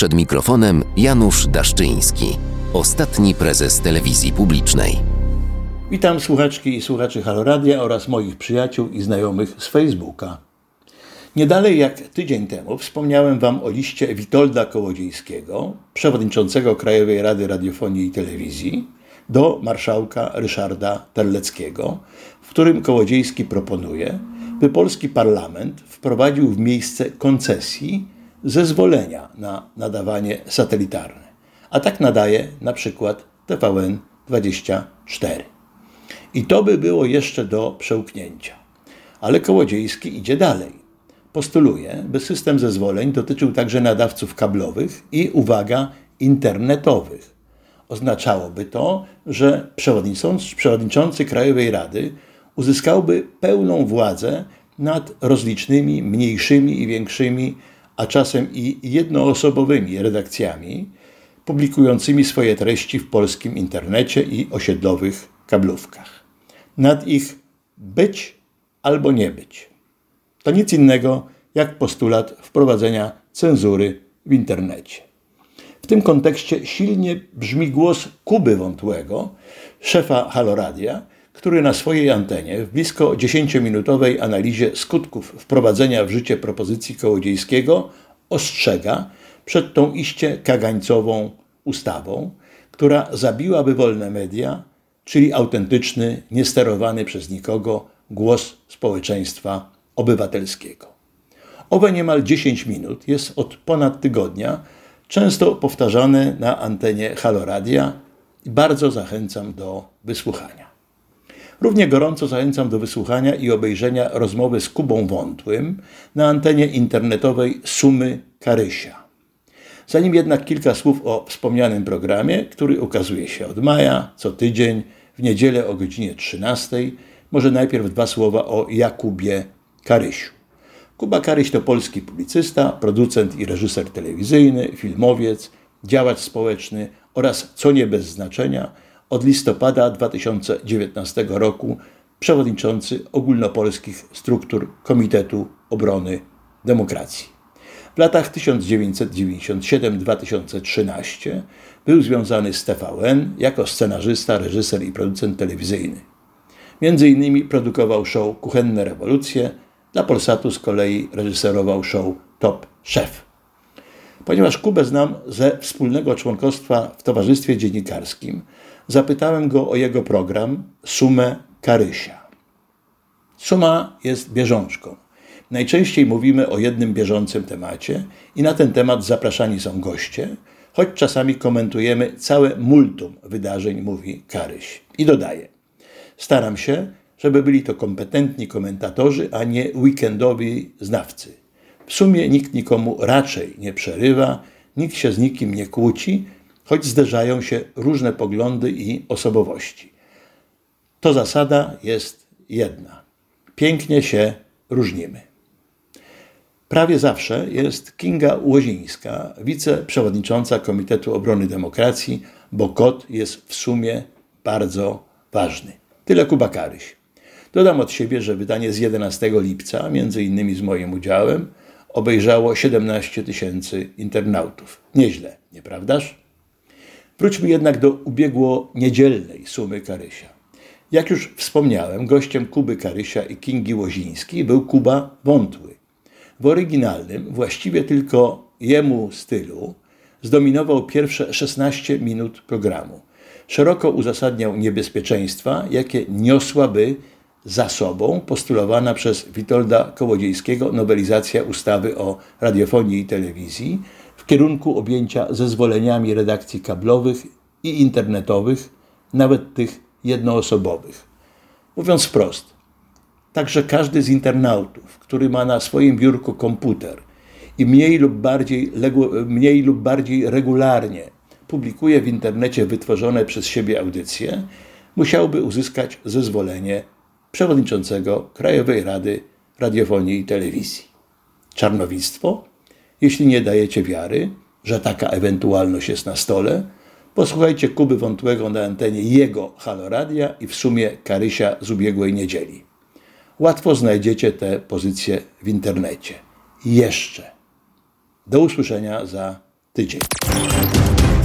Przed mikrofonem Janusz Daszczyński, ostatni prezes telewizji publicznej. Witam słuchaczki i słuchaczy Haloradia oraz moich przyjaciół i znajomych z Facebooka. Nie dalej jak tydzień temu wspomniałem Wam o liście Witolda Kołodziejskiego, przewodniczącego Krajowej Rady Radiofonii i Telewizji, do marszałka Ryszarda Terleckiego, w którym Kołodziejski proponuje, by polski parlament wprowadził w miejsce koncesji zezwolenia na nadawanie satelitarne. A tak nadaje na przykład TVN 24. I to by było jeszcze do przełknięcia. Ale Kołodziejski idzie dalej. Postuluje, by system zezwoleń dotyczył także nadawców kablowych i, uwaga, internetowych. Oznaczałoby to, że przewodniczący, przewodniczący Krajowej Rady uzyskałby pełną władzę nad rozlicznymi, mniejszymi i większymi, a czasem i jednoosobowymi redakcjami, publikującymi swoje treści w polskim internecie i osiedlowych kablówkach. Nad ich być albo nie być. To nic innego jak postulat wprowadzenia cenzury w internecie. W tym kontekście silnie brzmi głos Kuby Wątłego, szefa Haloradia, który na swojej antenie w blisko 10-minutowej analizie skutków wprowadzenia w życie propozycji Kołodziejskiego ostrzega przed tą iście kagańcową ustawą, która zabiłaby wolne media, czyli autentyczny, niesterowany przez nikogo głos społeczeństwa obywatelskiego. Owe niemal 10 minut jest od ponad tygodnia często powtarzane na antenie Haloradia i bardzo zachęcam do wysłuchania. Równie gorąco zachęcam do wysłuchania i obejrzenia rozmowy z Kubą Wątłym na antenie internetowej Sumy Karysia. Zanim jednak kilka słów o wspomnianym programie, który ukazuje się od maja, co tydzień, w niedzielę o godzinie 13, może najpierw dwa słowa o Jakubie Karysiu. Kuba Karyś to polski publicysta, producent i reżyser telewizyjny, filmowiec, działacz społeczny oraz, co nie bez znaczenia, od listopada 2019 roku przewodniczący ogólnopolskich struktur Komitetu Obrony Demokracji. W latach 1997-2013 był związany z TVN jako scenarzysta, reżyser i producent telewizyjny. Między innymi produkował show Kuchenne Rewolucje, dla Polsatu z kolei reżyserował show Top Chef. Ponieważ Kubę znam ze wspólnego członkostwa w Towarzystwie Dziennikarskim, zapytałem go o jego program Sumę Karysia. Suma jest bieżączką. Najczęściej mówimy o jednym bieżącym temacie i na ten temat zapraszani są goście, choć czasami komentujemy całe multum wydarzeń, mówi Karyś. I dodaje: Staram się, żeby byli to kompetentni komentatorzy, a nie weekendowi znawcy. W sumie nikt nikomu raczej nie przerywa, nikt się z nikim nie kłóci, choć zderzają się różne poglądy i osobowości. To zasada jest jedna. Pięknie się różnimy. Prawie zawsze jest Kinga Łozińska, wiceprzewodnicząca Komitetu Obrony Demokracji, bo kot jest w sumie bardzo ważny. Tyle Kuba Karyś. Dodam od siebie, że wydanie z 11 lipca, między innymi z moim udziałem, obejrzało 17 tysięcy internautów. Nieźle, nieprawdaż? Wróćmy jednak do ubiegło niedzielnej sumy Karysia. Jak już wspomniałem, gościem Kuby Karysia i Kingi Łozińskiej był Kuba Wątły. W oryginalnym, właściwie tylko jemu stylu, zdominował pierwsze 16 minut programu. Szeroko uzasadniał niebezpieczeństwa, jakie niosłaby za sobą postulowana przez Witolda Kołodziejskiego nowelizacja ustawy o radiofonii i telewizji w kierunku objęcia zezwoleniami redakcji kablowych i internetowych, nawet tych jednoosobowych. Mówiąc wprost, także każdy z internautów, który ma na swoim biurku komputer i mniej lub bardziej, mniej lub bardziej regularnie publikuje w internecie wytworzone przez siebie audycje, musiałby uzyskać zezwolenie przewodniczącego Krajowej Rady Radiofonii i Telewizji. Czarnowictwo? Jeśli nie dajecie wiary, że taka ewentualność jest na stole, posłuchajcie Kuby Wątłego na antenie jego Haloradia i w sumie Karysia z ubiegłej niedzieli. Łatwo znajdziecie te pozycje w internecie. Jeszcze. Do usłyszenia za tydzień.